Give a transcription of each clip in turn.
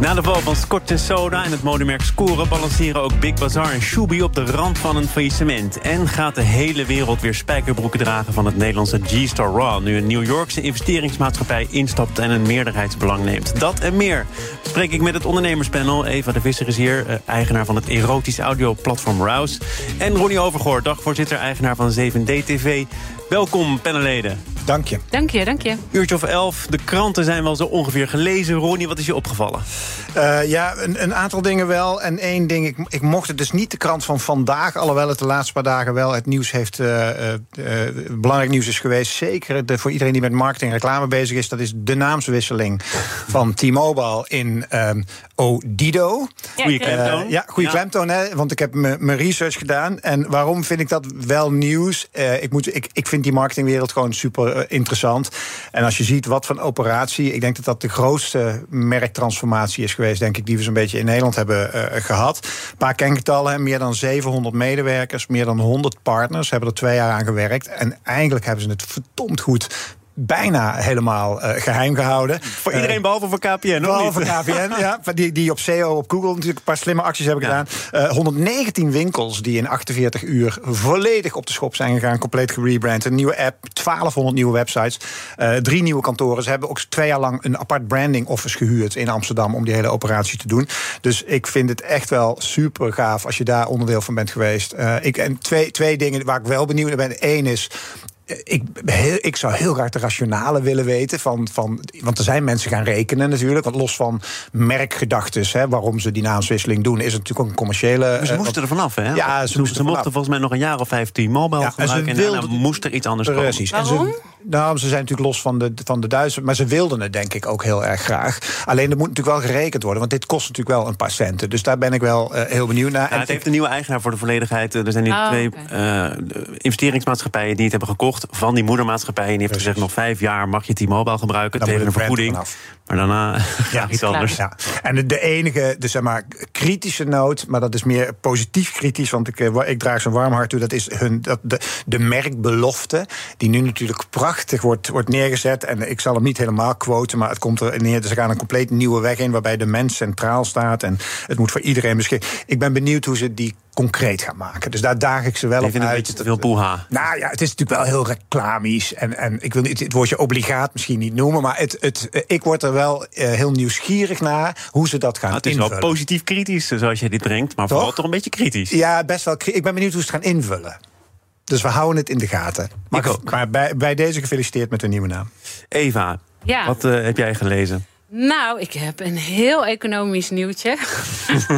Na de val van Scott Soda en het modemerk Score balanceren ook Big Bazaar en Shubi op de rand van een faillissement. En gaat de hele wereld weer spijkerbroeken dragen van het Nederlandse G-Star Raw. Nu een New Yorkse investeringsmaatschappij instapt en een meerderheidsbelang neemt. Dat en meer spreek ik met het ondernemerspanel. Eva de Visser is hier, eh, eigenaar van het erotisch audioplatform Rouse. En Ronnie Overgoor, dagvoorzitter, eigenaar van 7D TV. Welkom, panelleden. Dank je. Dank je, dank je. Uurtje of elf, de kranten zijn wel zo ongeveer gelezen. Ronnie, wat is je opgevallen? Uh, ja, een, een, aantal dingen wel. En één ding, ik, ik, mocht het dus niet de krant van vandaag... alhoewel het de laatste paar dagen wel het nieuws heeft... Uh, uh, belangrijk nieuws is geweest. Zeker de, voor iedereen die met marketing en reclame bezig is... dat is de naamswisseling van T-Mobile in ehm, Odido. Goeie klemtoon. ja, goede ja. klemtoon, hè, want ik heb mijn research gedaan. En waarom vind ik dat wel nieuws? ik, moet, ik, ik vind die marketingwereld gewoon super interessant. En als je ziet wat van operatie... ik denk dat dat de grootste merktransformatie is geweest, denk ik, die we zo'n beetje in Nederland hebben uh, gehad. Een paar kengetallen, meer dan 700 medewerkers, meer dan 100 partners hebben er twee jaar aan gewerkt. En eigenlijk hebben ze het verdomd goed bijna helemaal uh, geheim gehouden. Voor iedereen uh, behalve voor KPN, Behalve voor KPN, ja. Die, die op SEO, op Google natuurlijk een paar slimme acties hebben ja. gedaan. Uh, 119 winkels die in 48 uur volledig op de schop zijn gegaan. Compleet gerebrand. Een nieuwe app, 1200 nieuwe websites. Drie nieuwe kantoren. Ze hebben ook twee jaar lang een apart branding office gehuurd in Amsterdam... om die hele operatie te doen. Dus ik vind het echt wel super gaaf als je daar onderdeel van bent geweest. ik, en twee, twee dingen waar ik wel benieuwd naar ben. Eén is, ik, heel, ik zou heel graag de rationale willen weten. Van, van, want er zijn mensen gaan rekenen natuurlijk. Want los van merkgedachtes, hè, waarom ze die naamswisseling doen, is het natuurlijk ook een commerciële. Maar ze moesten er vanaf, hè? Ja, ze, moesten, ze mochten volgens mij nog een jaar of vijf T-Mobile ja, gebruiken. En, wilden, en daarna moest er iets anders precies. komen. Waarom? En ze, nou, ze zijn natuurlijk los van de, van de Duitsers. Maar ze wilden het denk ik ook heel erg graag. Alleen er moet natuurlijk wel gerekend worden. Want dit kost natuurlijk wel een paar centen. Dus daar ben ik wel uh, heel benieuwd naar. Ja, het heeft een nieuwe eigenaar voor de volledigheid. Er zijn nu Oh, twee uh, investeringsmaatschappijen die het hebben gekocht van die moedermaatschappij. En die heeft Precies. gezegd: nog vijf jaar mag je T-Mobile gebruiken Dan tegen een vergoeding. Maar daarna ja, iets anders. Ja, en de, de enige, dus zeg maar, kritische noot, maar dat is meer positief kritisch, want ik, eh, ik draag zo'n warm hart toe, dat is hun, dat de, de merkbelofte, die nu natuurlijk prachtig wordt, wordt neergezet. En ik zal hem niet helemaal quoten, maar het komt er neer. Dus ze gaan een compleet nieuwe weg in, waarbij de mens centraal staat. En het moet voor iedereen beschikbaar. Ik ben benieuwd hoe ze die concreet gaan maken. Dus daar daag ik ze wel Ik op vind het een uit. beetje te veel poeha. Nou ja, het is natuurlijk wel heel reclamisch. En, en ik wil niet het woordje obligaat misschien niet noemen. Maar het, het, eh, ik word er wel eh, heel nieuwsgierig naar hoe ze dat gaan Nou, het is invullen. wel positief kritisch zoals je dit brengt, maar Toch? vooral toch een beetje kritisch. Ja, best wel. Ik ben benieuwd hoe ze het gaan invullen. Dus we houden het in de gaten. Maar, Ik ook. maar bij, bij deze gefeliciteerd met een nieuwe naam. Eva, Ja. wat eh, heb jij gelezen? Nou, ik heb een heel economisch nieuwtje.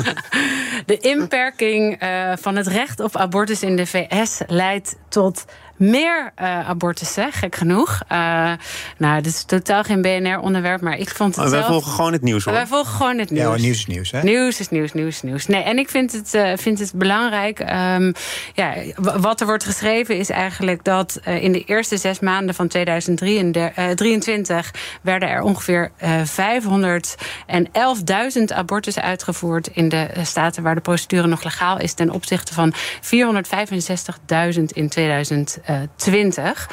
de inperking eh, van het recht op abortus in de VS leidt tot meer eh, abortussen, gek genoeg. Eh, nou, dit is totaal geen BNR-onderwerp, maar ik vond het Oh, wij zelf... volgen gewoon het nieuws hoor. Wij volgen gewoon het nieuws. Ja, nieuws is nieuws, hè? Nieuws is nieuws, nieuws is nieuws. Nee, en ik vind het, eh, vind het belangrijk. ehm, ja, wat er wordt geschreven is eigenlijk dat eh, in de eerste zes maanden van 2023 werden er ongeveer eh 511.000 abortussen uitgevoerd in de staten waar de procedure nog legaal is ten opzichte van 465.000 in 2020.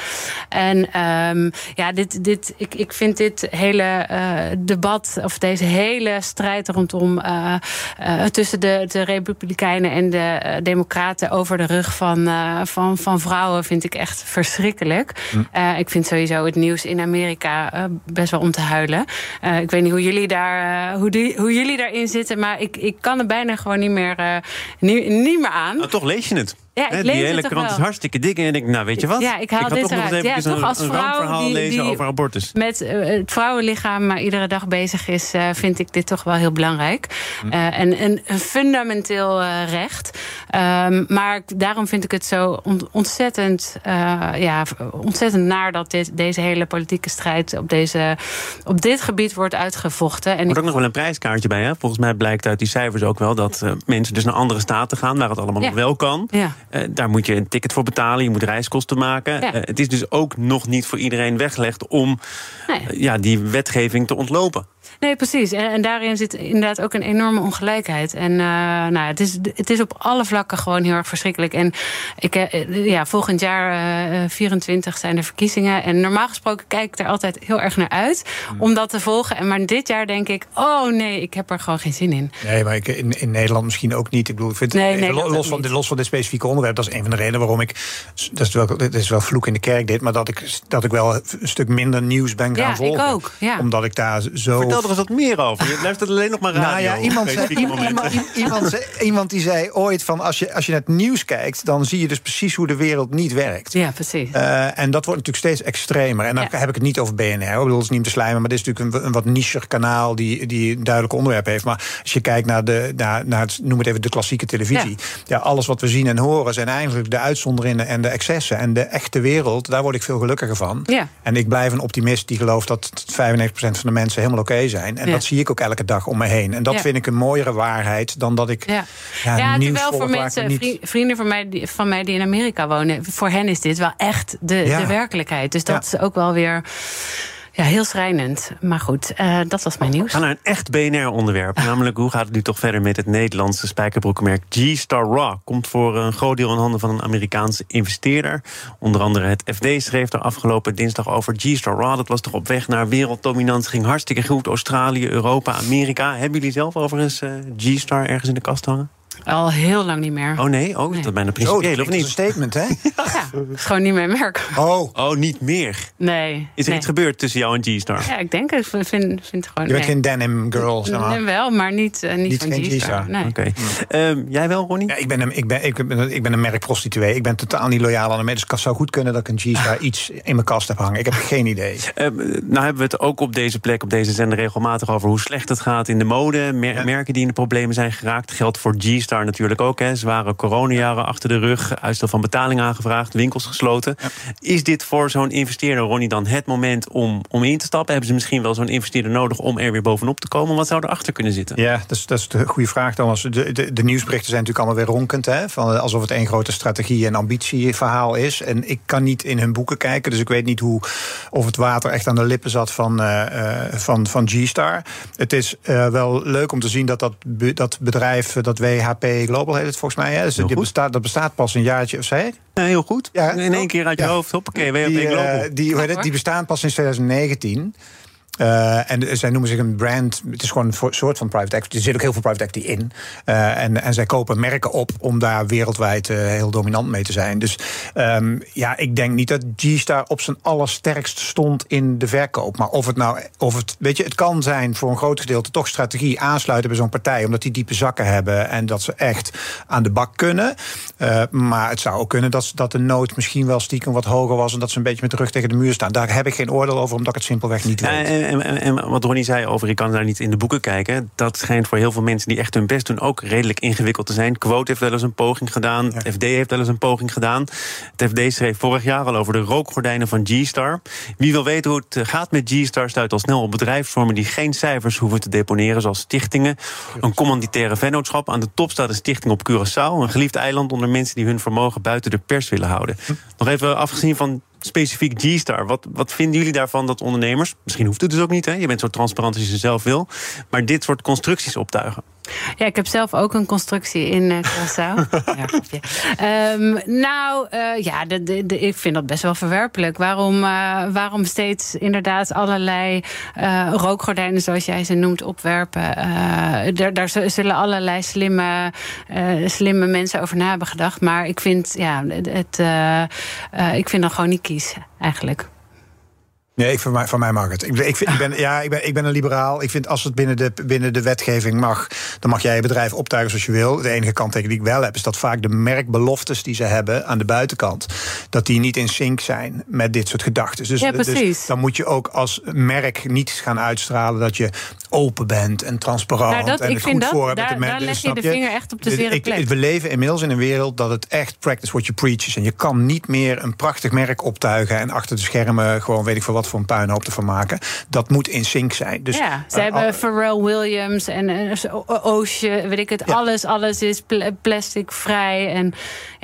En ehm, ja, dit, dit, ik, ik vind dit hele eh, debat of deze hele strijd rondom eh, eh, tussen de, de Republikeinen en de Democraten over de rug van, eh, van, van vrouwen vind ik echt verschrikkelijk. Eh, ik vind sowieso het nieuws in Amerika best wel om te huilen. Eh, ik weet niet hoe jullie, daar, hoe, die, hoe jullie daarin zitten, maar ik, ik kan er bijna gewoon niet meer, eh, niet, niet meer aan. Nou, toch lees je het. Ja, ik Hè, lees die het hele toch krant wel. is hartstikke dik. En ik denk, nou weet je wat? Ja, ik haal ga dit toch nog eens eruit. Ja, even toch een, als een vrouw rampverhaal die- lezen die- over abortus. Met eh, het vrouwenlichaam maar iedere dag bezig is, eh, vind ik dit toch wel heel belangrijk. Hm. Eh, en een, een fundamenteel eh, recht. Ehm, maar ik- daarom vind ik het zo ont- ontzettend, eh, ja, ontzettend naar dat dit, deze hele politieke strijd op, deze, op dit gebied wordt uitgevochten. En Er wordt ik- ook nog wel een prijskaartje bij. Hè? Volgens mij blijkt uit die cijfers ook wel dat eh, mensen dus naar andere staten gaan waar het allemaal Ja. nog wel kan. Ja. Eh, daar moet je een ticket voor betalen, je moet reiskosten maken. Ja. Eh, het is dus ook nog niet voor iedereen weggelegd om Nee. eh, ja, die wetgeving te ontlopen. Nee, precies. En, en daarin zit inderdaad ook een enorme ongelijkheid. En eh, nou, het, is, het is op alle vlakken gewoon heel erg verschrikkelijk. En ik, eh, ja, volgend jaar eh 24 zijn de verkiezingen. En normaal gesproken kijk ik er altijd heel erg naar uit om dat te volgen. En maar dit jaar denk ik, oh nee, ik heb er gewoon geen zin in. Nee, maar ik, in, in Nederland misschien ook niet. Ik bedoel, ik vind, Nee, los, van, niet. los van dit specifieke onderwerp, dat is een van de redenen waarom ik. Dat is wel, dat is wel vloek in de kerk, dit, maar dat ik, dat ik wel een stuk minder nieuws ben gaan Ja, ik volgen. ook, ja. Omdat ik daar zo. Eens wat meer over. Je luistert alleen nog maar radio. Nou ja, iemand, zei, iemand, iemand, iemand zei, iemand die zei ooit van als je, als je naar het nieuws kijkt, dan zie je dus precies hoe de wereld niet werkt. Ja, precies. Eh, en dat wordt natuurlijk steeds extremer. En dan Ja. heb ik het niet over BNR. Ik bedoel, het is niet om te slijmen, maar dit is natuurlijk een, een wat nicher kanaal die, die een duidelijk onderwerp heeft. Maar als je kijkt naar de, naar, naar het, noem het even de klassieke televisie. Ja. alles wat we zien en horen zijn eigenlijk de uitzonderingen en de excessen. En de echte wereld, daar word ik veel gelukkiger van. Ja. En ik blijf een optimist die gelooft dat 95% van de mensen helemaal oké zijn. En Ja. dat zie ik ook elke dag om me heen. En dat Ja. vind ik een mooiere waarheid dan dat ik Ja, ja, ja nieuws terwijl voor mensen, me niet... vri- vrienden van mij, die, van mij die in Amerika wonen, voor hen is dit wel echt de, de werkelijkheid. Dus dat is ook wel weer ja, heel schrijnend. Maar goed, eh, dat was mijn nieuws. We gaan naar een echt BNR-onderwerp. Namelijk, hoe gaat het nu toch verder met het Nederlandse spijkerbroekenmerk G-Star Raw? Komt voor een groot deel in handen van een Amerikaanse investeerder. Onder andere het FD schreef er afgelopen dinsdag over G-Star Raw. Dat was toch op weg naar werelddominantie. Ging hartstikke goed. Australië, Europa, Amerika. Hebben jullie zelf overigens eh, G-Star ergens in de kast hangen? Al heel lang niet meer. Oh nee? Oh, is dat bijna dat principieel of klinkt als een niet? statement, hè? Ja, het is gewoon niet mijn merk. Oh, Oh, niet meer. Nee. Is er nee. iets gebeurd tussen jou en G-Star? Ja, ik denk het. Ik vind, vind gewoon. je bent nee. geen denim girl, zeg maar. Wel, maar niet, eh, niet, Niet van G-Star. G-Star. Nee. Oké. Ehm, jij wel, Ronnie? Ja, ik ben een, ik ben, ik ben, ik ben een merkprostituee. Ik ben totaal niet loyaal aan de mensen. Dus het zou goed kunnen dat ik een G-Star iets in mijn kast heb hangen. Ik heb geen idee. Eh, nou hebben we het ook op deze plek, op deze zender, regelmatig over hoe slecht het gaat in de mode. Mer- Ja. Merken die in de problemen zijn geraakt. Geldt voor G-Star natuurlijk ook. Hè. Zware coronajaren achter de rug. Uitstel van betaling aangevraagd. Winkels gesloten. Is dit voor zo'n investeerder, Ronnie, dan het moment om, om in te stappen? Hebben ze misschien wel zo'n investeerder nodig om er weer bovenop te komen? Wat zou erachter kunnen zitten? Ja, dat is, dat is de goede vraag, Thomas. De, de, de nieuwsberichten zijn natuurlijk allemaal weer ronkend. Hè? Van, alsof het één grote strategie- en ambitieverhaal is. En ik kan niet in hun boeken kijken. Dus ik weet niet hoe, of het water echt aan de lippen zat van, eh, eh, van, van G-Star. Het is eh, wel leuk om te zien dat dat, dat bedrijf, dat WHP Global heet het volgens mij. Hè? Dus goed. bestaat, dat bestaat pas een jaartje, of? Ja, heel goed. Ja, in één keer uit je Ja. hoofd. Hoppakee, WHP Die, Global. eh, die, het, die bestaan pas sinds 2019. Eh, en zij noemen zich een brand. Het is gewoon een soort van private equity. Er zit ook heel veel private equity in. Eh, en, en zij kopen merken op om daar wereldwijd eh, heel dominant mee te zijn. Dus ehm, ja, ik denk niet dat G-Star op zijn allersterkst stond in de verkoop. Maar of het nou, of het, weet je, het kan zijn voor een groot gedeelte toch strategie aansluiten bij zo'n partij, omdat die diepe zakken hebben en dat ze echt aan de bak kunnen. Maar het zou ook kunnen dat, dat de nood misschien wel stiekem wat hoger was en dat ze een beetje met de rug tegen de muur staan. Daar heb ik geen oordeel over, omdat ik het simpelweg niet weet. En, en, en- en wat Ronnie zei over, ik kan daar niet in de boeken kijken. Dat schijnt voor heel veel mensen die echt hun best doen ook redelijk ingewikkeld te zijn. Quote heeft wel eens een poging gedaan. Het FD heeft wel eens een poging gedaan. Het FD schreef vorig jaar al over de rookgordijnen van G-Star. Wie wil weten hoe het gaat met G-Star, stuit al snel op bedrijfsvormen die geen cijfers hoeven te deponeren, zoals stichtingen. Een commanditaire vennootschap. Aan de top staat een stichting op Curaçao. Een geliefd eiland onder mensen die hun vermogen buiten de pers willen houden. Nog even afgezien van specifiek G-Star. Wat, wat vinden jullie daarvan dat ondernemers, misschien hoeft het dus ook niet, hè? je bent zo transparant als je zelf wil, maar dit soort constructies optuigen? Ja, ik heb zelf ook een constructie in uh, Curaçao. ja, grapje. Ehm, nou, eh, ja, de, de, de- ik vind dat best wel verwerpelijk. Waarom, eh, waarom steeds inderdaad allerlei rookgordijnen, zoals jij ze noemt, opwerpen? Daar, daar zullen allerlei slimme, slimme mensen over na hebben gedacht. Maar ik vind, ja, het, ik vind dat gewoon niet kies, eigenlijk. Nee, ik, van, mij, van mij mag het. Ik, ik, vind, ik, ben, ja, ik, ben, ik ben een liberaal. Ik vind als het binnen de, binnen de wetgeving mag, dan mag jij je bedrijf optuigen zoals je wil. De enige kanttekening die ik wel heb, is dat vaak de merkbeloftes die ze hebben aan de buitenkant, dat die niet in sync zijn met dit soort gedachten. Dus, Ja, dus dan moet je ook als merk niet gaan uitstralen dat je open bent en transparant Nou, dat- en ik het vind goed dat- voor hebt met daar- de daar leg je de vinger echt op de zere Ik- plek. We leven inmiddels in een wereld dat het echt practice what you preach is. En je kan niet meer een prachtig merk optuigen en achter de schermen gewoon weet ik veel wat voor een puinhoop ervan maken. Dat moet in sync zijn. Dus, ja, ze eh, hebben al- Pharrell Williams en eh, zo- O- Ocean, weet ik het. Ja. Alles, alles is pl- plasticvrij. En,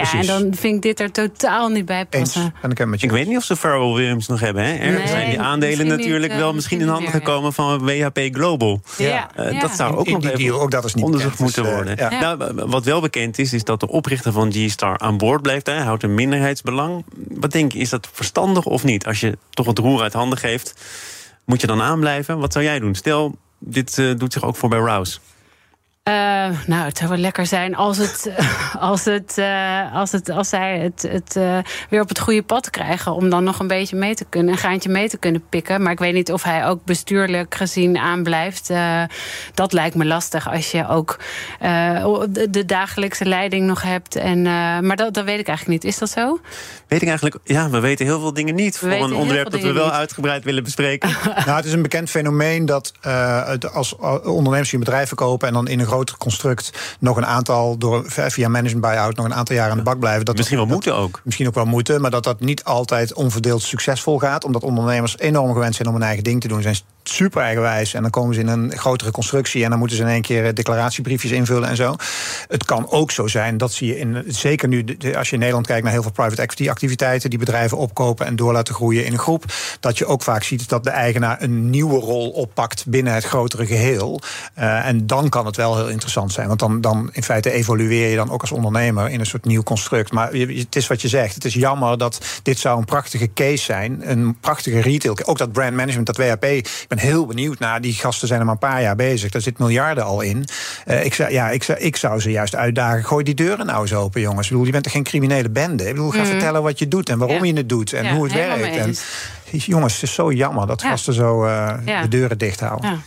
ja, en dan vind ik dit er totaal niet bij passen. ik het met je Ik weet niet of ze Pharrell Williams nog hebben. Hè? Nee, zijn die aandelen niet, natuurlijk eh, wel misschien in handen gekomen van WHP Global. Ja, Eh, ja. Dat zou ook In nog deal, ook dat is niet onderzocht bekend, dus, moeten eh, worden. ja. Nou, wat wel bekend is, is dat de oprichter van G-Star aan boord blijft. Hij houdt een minderheidsbelang. Wat denk je, is dat verstandig of niet? Als je toch het roer uit handen geeft, moet je dan aanblijven? Wat zou jij doen? Stel, dit eh, doet zich ook voor bij Rouse. Eh, nou, het zou wel lekker zijn als, het, als, het, eh, als, het, als zij het, het eh, weer op het goede pad krijgen. Om dan nog een beetje mee te kunnen, een gaantje mee te kunnen pikken. Maar ik weet niet of hij ook bestuurlijk gezien aanblijft. Eh, dat lijkt me lastig als je ook eh, de, de dagelijkse leiding nog hebt. En, eh, maar dat, dat weet ik eigenlijk niet. Is dat zo? Weet ik eigenlijk, ja, we weten heel veel dingen niet. voor weten een onderwerp dat we wel niet. uitgebreid willen bespreken. Nou, het is een bekend fenomeen dat eh, als eh, ondernemers die een bedrijf verkopen en dan in een groter construct nog een aantal door via management buyout nog een aantal jaar aan de bak blijven. Dat Misschien wel dat- moeten ook. Misschien ook wel moeten, maar dat dat niet altijd onverdeeld succesvol gaat. Omdat ondernemers enorm gewend zijn om een eigen ding te doen. Zijn super eigenwijs en dan komen ze in een grotere constructie en dan moeten ze in één keer eh, declaratiebriefjes invullen en zo. Het kan ook zo zijn, dat zie je in, zeker nu als je in Nederland kijkt naar heel veel private equity activiteiten, die bedrijven opkopen en door laten groeien in een groep, dat je ook vaak ziet dat de eigenaar een nieuwe rol oppakt binnen het grotere geheel. Eh, en dan kan het wel heel interessant zijn, want dan, dan in feite evolueer je dan ook als ondernemer in een soort nieuw construct. Maar het is wat je zegt, het is jammer dat dit zou een prachtige case zijn, een prachtige retail. Ook dat brand management, dat WHP, heel benieuwd naar. Die gasten zijn er maar een paar jaar bezig, daar zit miljarden al in. Eh, ik, zou, ja, ik, zou, ik zou ze juist uitdagen, gooi die deuren nou eens open, jongens. Ik bedoel, je bent toch geen criminele bende? Ik bedoel, ga vertellen wat je doet en waarom. Ja. je het doet en Ja, hoe het werkt. En, jongens, het is zo jammer dat Ja. gasten zo eh, Ja. de deuren dicht houden. Ja.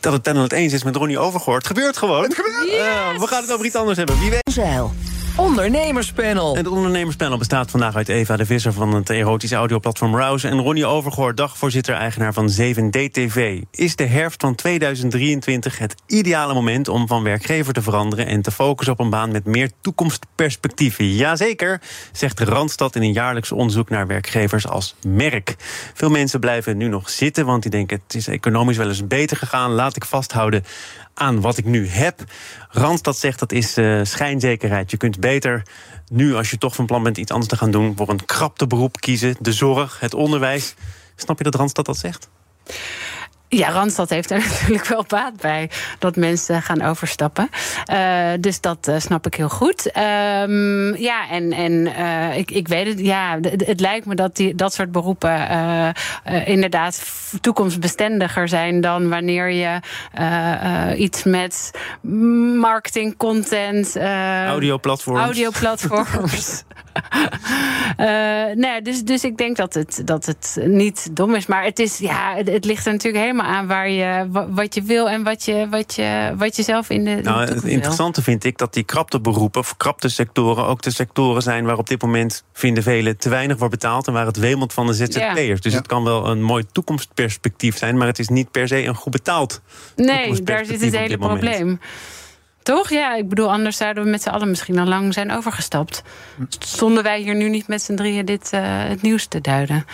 Dat het panel het eens is met Ronnie Overgoort. Gebeurt gewoon. Het gebeurt. we gaan het over iets anders hebben. Wie weet. Zeil. Ondernemerspanel. Het ondernemerspanel bestaat vandaag uit Eva de Visser van het erotische audioplatform Rouse en Ronnie Overgoort, dagvoorzitter-eigenaar van 7DTV. Is de herfst van 2023 het ideale moment om van werkgever te veranderen en te focussen op een baan met meer toekomstperspectieven? Jazeker, zegt Randstad in een jaarlijks onderzoek naar werkgevers als merk. Veel mensen blijven nu nog zitten, want die denken het is economisch wel eens beter gegaan. Laat ik vasthouden aan wat ik nu heb. Randstad zegt dat is eh, schijnzekerheid. Je kunt beter nu, als je toch van plan bent iets anders te gaan doen, voor een krapte beroep kiezen. De zorg, het onderwijs. Snap je dat Randstad dat zegt? Ja, Randstad heeft er natuurlijk wel baat bij dat mensen gaan overstappen. Eh, dus dat eh, snap ik heel goed. Ehm, ja, en, en eh, ik, ik weet het, ja, het lijkt me dat die, dat soort beroepen inderdaad toekomstbestendiger zijn dan wanneer je iets met marketing, content, eh, Audioplatforms. Audioplatforms. Eh, nee, dus, dus ik denk dat het, dat het niet dom is. Maar het, is, ja, het, het ligt er natuurlijk helemaal aan waar je, wa- wat je wil en wat je, wat je, wat je zelf in de. Nou, het wil. interessante vind ik dat die krapte beroepen, of krapte sectoren, ook de sectoren zijn waar op dit moment vinden velen te weinig wordt betaald en waar het wemelt van de ZZP'ers. Dus Ja. het kan wel een mooi toekomstperspectief zijn, maar het is niet per se een goed betaald. Nee, daar zit het hele probleem. Toch? Ja, ik bedoel, anders zouden we met z'n allen misschien al lang zijn overgestapt. Stonden wij hier nu niet met z'n drieën dit eh, het nieuws te duiden?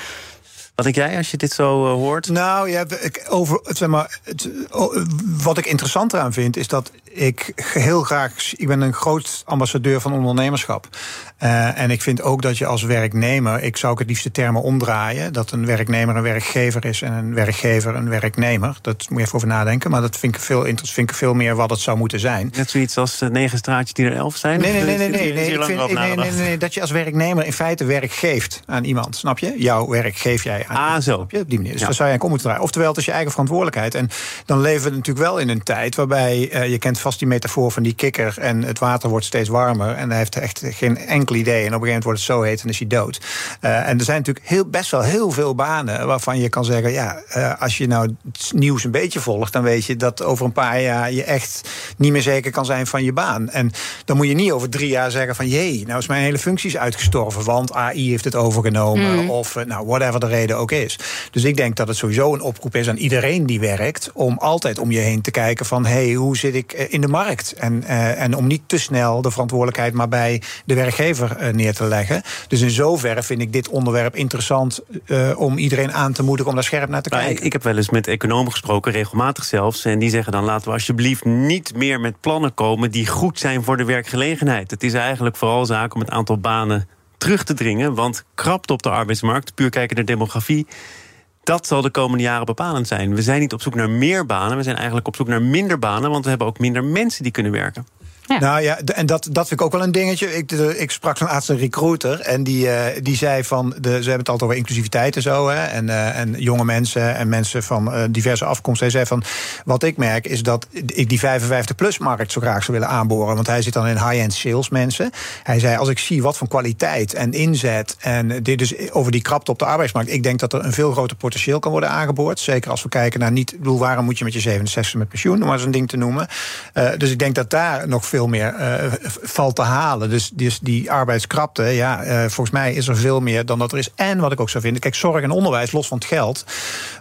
Wat denk jij als je dit zo eh, hoort? Nou ja, ik, over, zeg maar, het, oh, wat ik interessant eraan vind, is dat ik heel graag. Ik ben een groot ambassadeur van ondernemerschap. Eh, en ik vind ook dat je als werknemer. Ik zou ook het liefst de termen omdraaien. Dat een werknemer een werkgever is en een werkgever een werknemer. Dat moet je even over nadenken. Maar dat vind ik veel, vind ik veel meer wat het zou moeten zijn. Net zoiets als negen straatjes die er elf zijn? Nee, nee, nee, nee, nee, vind, dat je als werknemer in feite werk geeft aan iemand. Snap je? Jouw werk geef jij aan Ah, zo. Snap je? Op die manier. Dus Ja. daar zou je aan om moeten draaien. Oftewel, het is je eigen verantwoordelijkheid. En dan leven we natuurlijk wel in een tijd waarbij eh, je kent kent vast die metafoor van die kikker en het water wordt steeds warmer en hij heeft echt geen enkel idee. En op een gegeven moment wordt het zo heet en is hij dood. Uh, en er zijn natuurlijk heel, best wel heel veel banen waarvan je kan zeggen: ja, uh, als je nou het nieuws een beetje volgt, dan weet je dat over een paar jaar je echt niet meer zeker kan zijn van je baan. En dan moet je niet over drie jaar zeggen: van jee, nou is mijn hele functie is uitgestorven, want AI heeft het overgenomen. Mm. Of nou, whatever de reden ook is. Dus ik denk dat het sowieso een oproep is aan iedereen die werkt om altijd om je heen te kijken van hé, hey, hoe zit ik in de markt? En, uh, en om niet te snel de verantwoordelijkheid maar bij de werkgever uh, neer te leggen. Dus in zoverre vind ik dit onderwerp interessant om iedereen aan te moedigen om daar scherp naar te kijken. Ik, ik, heb wel eens met economen gesproken, regelmatig zelfs. En die zeggen dan laten we alsjeblieft niet meer met plannen komen die goed zijn voor de werkgelegenheid. Het is eigenlijk vooral zaak om het aantal banen terug te dringen. Want krapte op de arbeidsmarkt, puur kijken naar demografie dat zal de komende jaren bepalend zijn. We zijn niet op zoek naar meer banen, we zijn eigenlijk op zoek naar minder banen, want we hebben ook minder mensen die kunnen werken. Nou ja, en dat, dat vind ik ook wel een dingetje. Ik, ik sprak zo'n laatste recruiter en die, uh, die zei van... De, ze hebben het altijd over inclusiviteit en zo. Hè, en, uh, en jonge mensen en mensen van uh, diverse afkomsten. Hij zei van, wat ik merk is dat ik die 55-plus-markt zo graag zou willen aanboren. Want hij zit dan in high-end sales mensen. Hij zei, als ik zie wat voor kwaliteit en inzet... en dit dus over die krapte op de arbeidsmarkt... ik denk dat er een veel groter potentieel kan worden aangeboord. Zeker als we kijken naar niet... bedoel, waarom moet je met je 67 met pensioen, om maar een ding te noemen. dus ik denk dat daar nog veel veel meer uh, valt te halen. Dus, dus die arbeidskrapte, ja, uh, volgens mij is er veel meer dan dat er is. En wat ik ook zou vinden, kijk, zorg en onderwijs, los van het geld.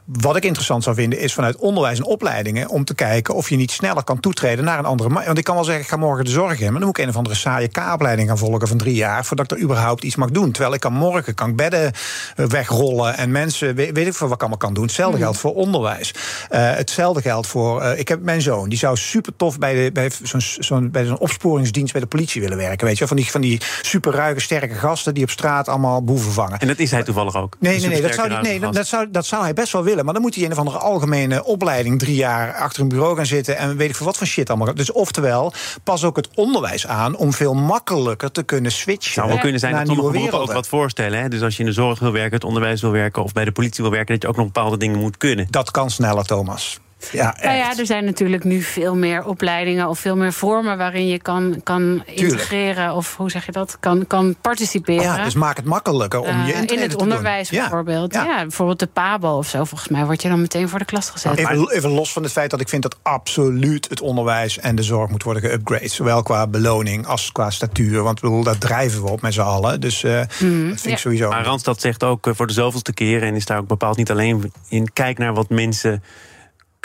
Wat ik interessant zou vinden, is vanuit onderwijs en opleidingen om te kijken of je niet sneller kan toetreden naar een andere. Want ik kan wel zeggen, ik ga morgen de zorg in, maar dan moet ik een of andere saaie K-opleiding gaan volgen van drie jaar voordat ik er überhaupt iets mag doen. Terwijl ik kan morgen kan ik bedden eh, wegrollen en mensen, weet, ik veel wat ik allemaal kan doen. Hetzelfde geldt voor onderwijs. Hetzelfde geldt voor, ik heb mijn zoon, die zou super tof bij, de, bij zo'n zo bij zo'n opsporingsdienst bij de politie willen werken. Weet je, van die, van die super ruige, sterke gasten die op straat allemaal boeven vangen. En dat is hij toevallig ook. Nee, nee, nee, dat zou, nee dat, dat, zou, dat zou hij best wel willen. Maar dan moet hij in een of andere algemene opleiding drie jaar achter een bureau gaan zitten en weet ik veel wat voor shit allemaal. Dus oftewel, pas ook het onderwijs aan om veel makkelijker te kunnen switchen. zou wel kunnen zijn dat sommige beroepen ook wat voorstellen. Hè? Dus als je in de zorg wil werken, het onderwijs wil werken of bij de politie wil werken, dat je ook nog bepaalde dingen moet kunnen. Dat kan sneller, Thomas. Ja, nou ja, er zijn natuurlijk nu veel meer opleidingen of veel meer vormen waarin je kan, kan integreren of hoe zeg je dat, kan, kan participeren. Ja, dus maak het makkelijker om je uh, in het onderwijs bijvoorbeeld. Ja. ja. bijvoorbeeld de PABO of zo. Volgens mij word je dan meteen voor de klas gezet. Even, even, los van het feit dat ik vind dat absoluut het onderwijs en de zorg moet worden geüpgrade. Zowel qua beloning als qua statuur. Want bedoel, daar drijven we op met z'n allen. Dus uh, mm, dat vind ik sowieso. Maar Randstad zegt ook voor de zoveelste keer en is daar ook bepaald niet alleen in. Kijk naar wat mensen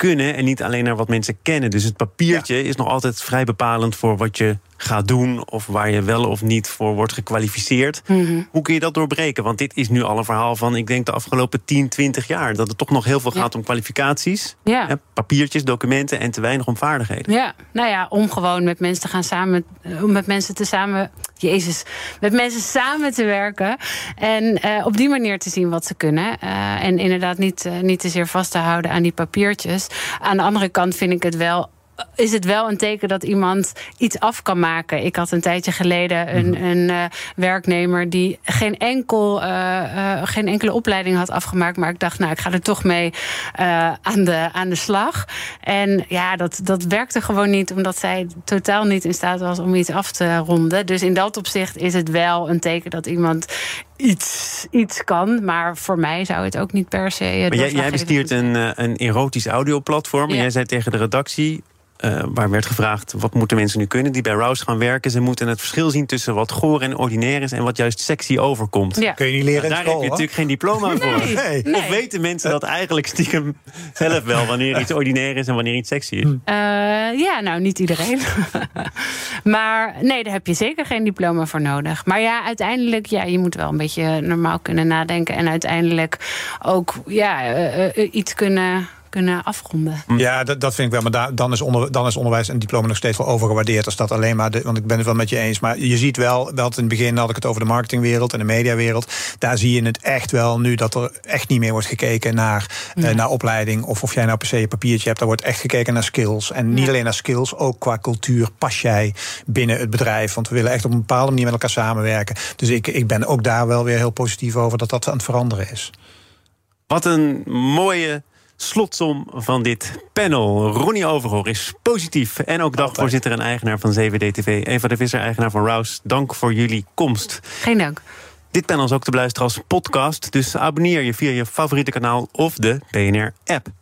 kunnen en niet alleen naar wat mensen kennen. Dus het papiertje is nog altijd vrij bepalend voor wat je gaat doen of waar je wel of niet voor wordt gekwalificeerd. Mhm. Hoe kun je dat doorbreken? Want dit is nu al een verhaal van, ik denk, de afgelopen 10, 20 jaar. Dat het toch nog heel veel gaat om kwalificaties, ja. Hè, papiertjes, documenten en te weinig om vaardigheden. Ja, nou ja, om gewoon met mensen te gaan samen, om met mensen te samen, Jezus, met mensen samen te werken en uh, op die manier te zien wat ze kunnen. Uh, en inderdaad niet, uh, niet te zeer vast te houden aan die papiertjes. Aan de andere kant vind ik het wel is het wel een teken dat iemand iets af kan maken. Ik had een tijdje geleden een, mhm. een uh, werknemer die geen, enkel, uh, uh, geen enkele opleiding had afgemaakt. Maar ik dacht, nou, ik ga er toch mee aan, de, aan de slag. En ja, dat, dat werkte gewoon niet, omdat zij totaal niet in staat was om iets af te ronden. Dus in dat opzicht is het wel een teken dat iemand iets, iets kan. Maar voor mij zou het ook niet per se. Maar jij, jij bestuurt een, een erotisch audioplatform. Ja. En jij zei tegen de redactie: uh, waar werd gevraagd wat moeten mensen nu kunnen die bij Rouse gaan werken. Ze moeten het verschil zien tussen wat goor en ordinair is en wat juist sexy overkomt. Ja. Kun je niet leren nou, Daar school, heb je natuurlijk geen diploma nee, voor. Nee. Of weten mensen dat eigenlijk stiekem zelf wel wanneer iets ordinair is en wanneer iets sexy is? Uh, ja, nou niet iedereen. maar nee, daar heb je zeker geen diploma voor nodig. Maar ja, uiteindelijk, ja, je moet wel een beetje normaal kunnen nadenken en uiteindelijk ook ja, uh, iets kunnen kunnen afronden. Ja, dat, dat vind ik wel. Maar dan, is onder, dan is onderwijs en diploma nog steeds wel overgewaardeerd. Als dat alleen maar. De, want ik ben het wel met je eens. Maar je ziet wel, dat in het begin had ik het over de marketingwereld en de mediawereld. Daar zie je het echt wel nu dat er echt niet meer wordt gekeken naar, eh, naar opleiding. Of of jij nou per se je papiertje hebt. Daar wordt echt gekeken naar skills. En niet alleen naar skills, ook qua cultuur. Pas jij binnen het bedrijf? Want we willen echt op een bepaalde manier met elkaar samenwerken. Dus ik, ik ben ook daar wel weer heel positief over dat dat aan het veranderen is. Wat een mooie Slotsom van dit panel. Ronnie Overhoor is positief en ook dagvoorzitter en eigenaar van 7D-TV. Eva de Visser, eigenaar van Rouse, dank voor jullie komst. Geen dank. Dit panel is ook te beluisteren als podcast, dus abonneer je via je favoriete kanaal of de BNR-app.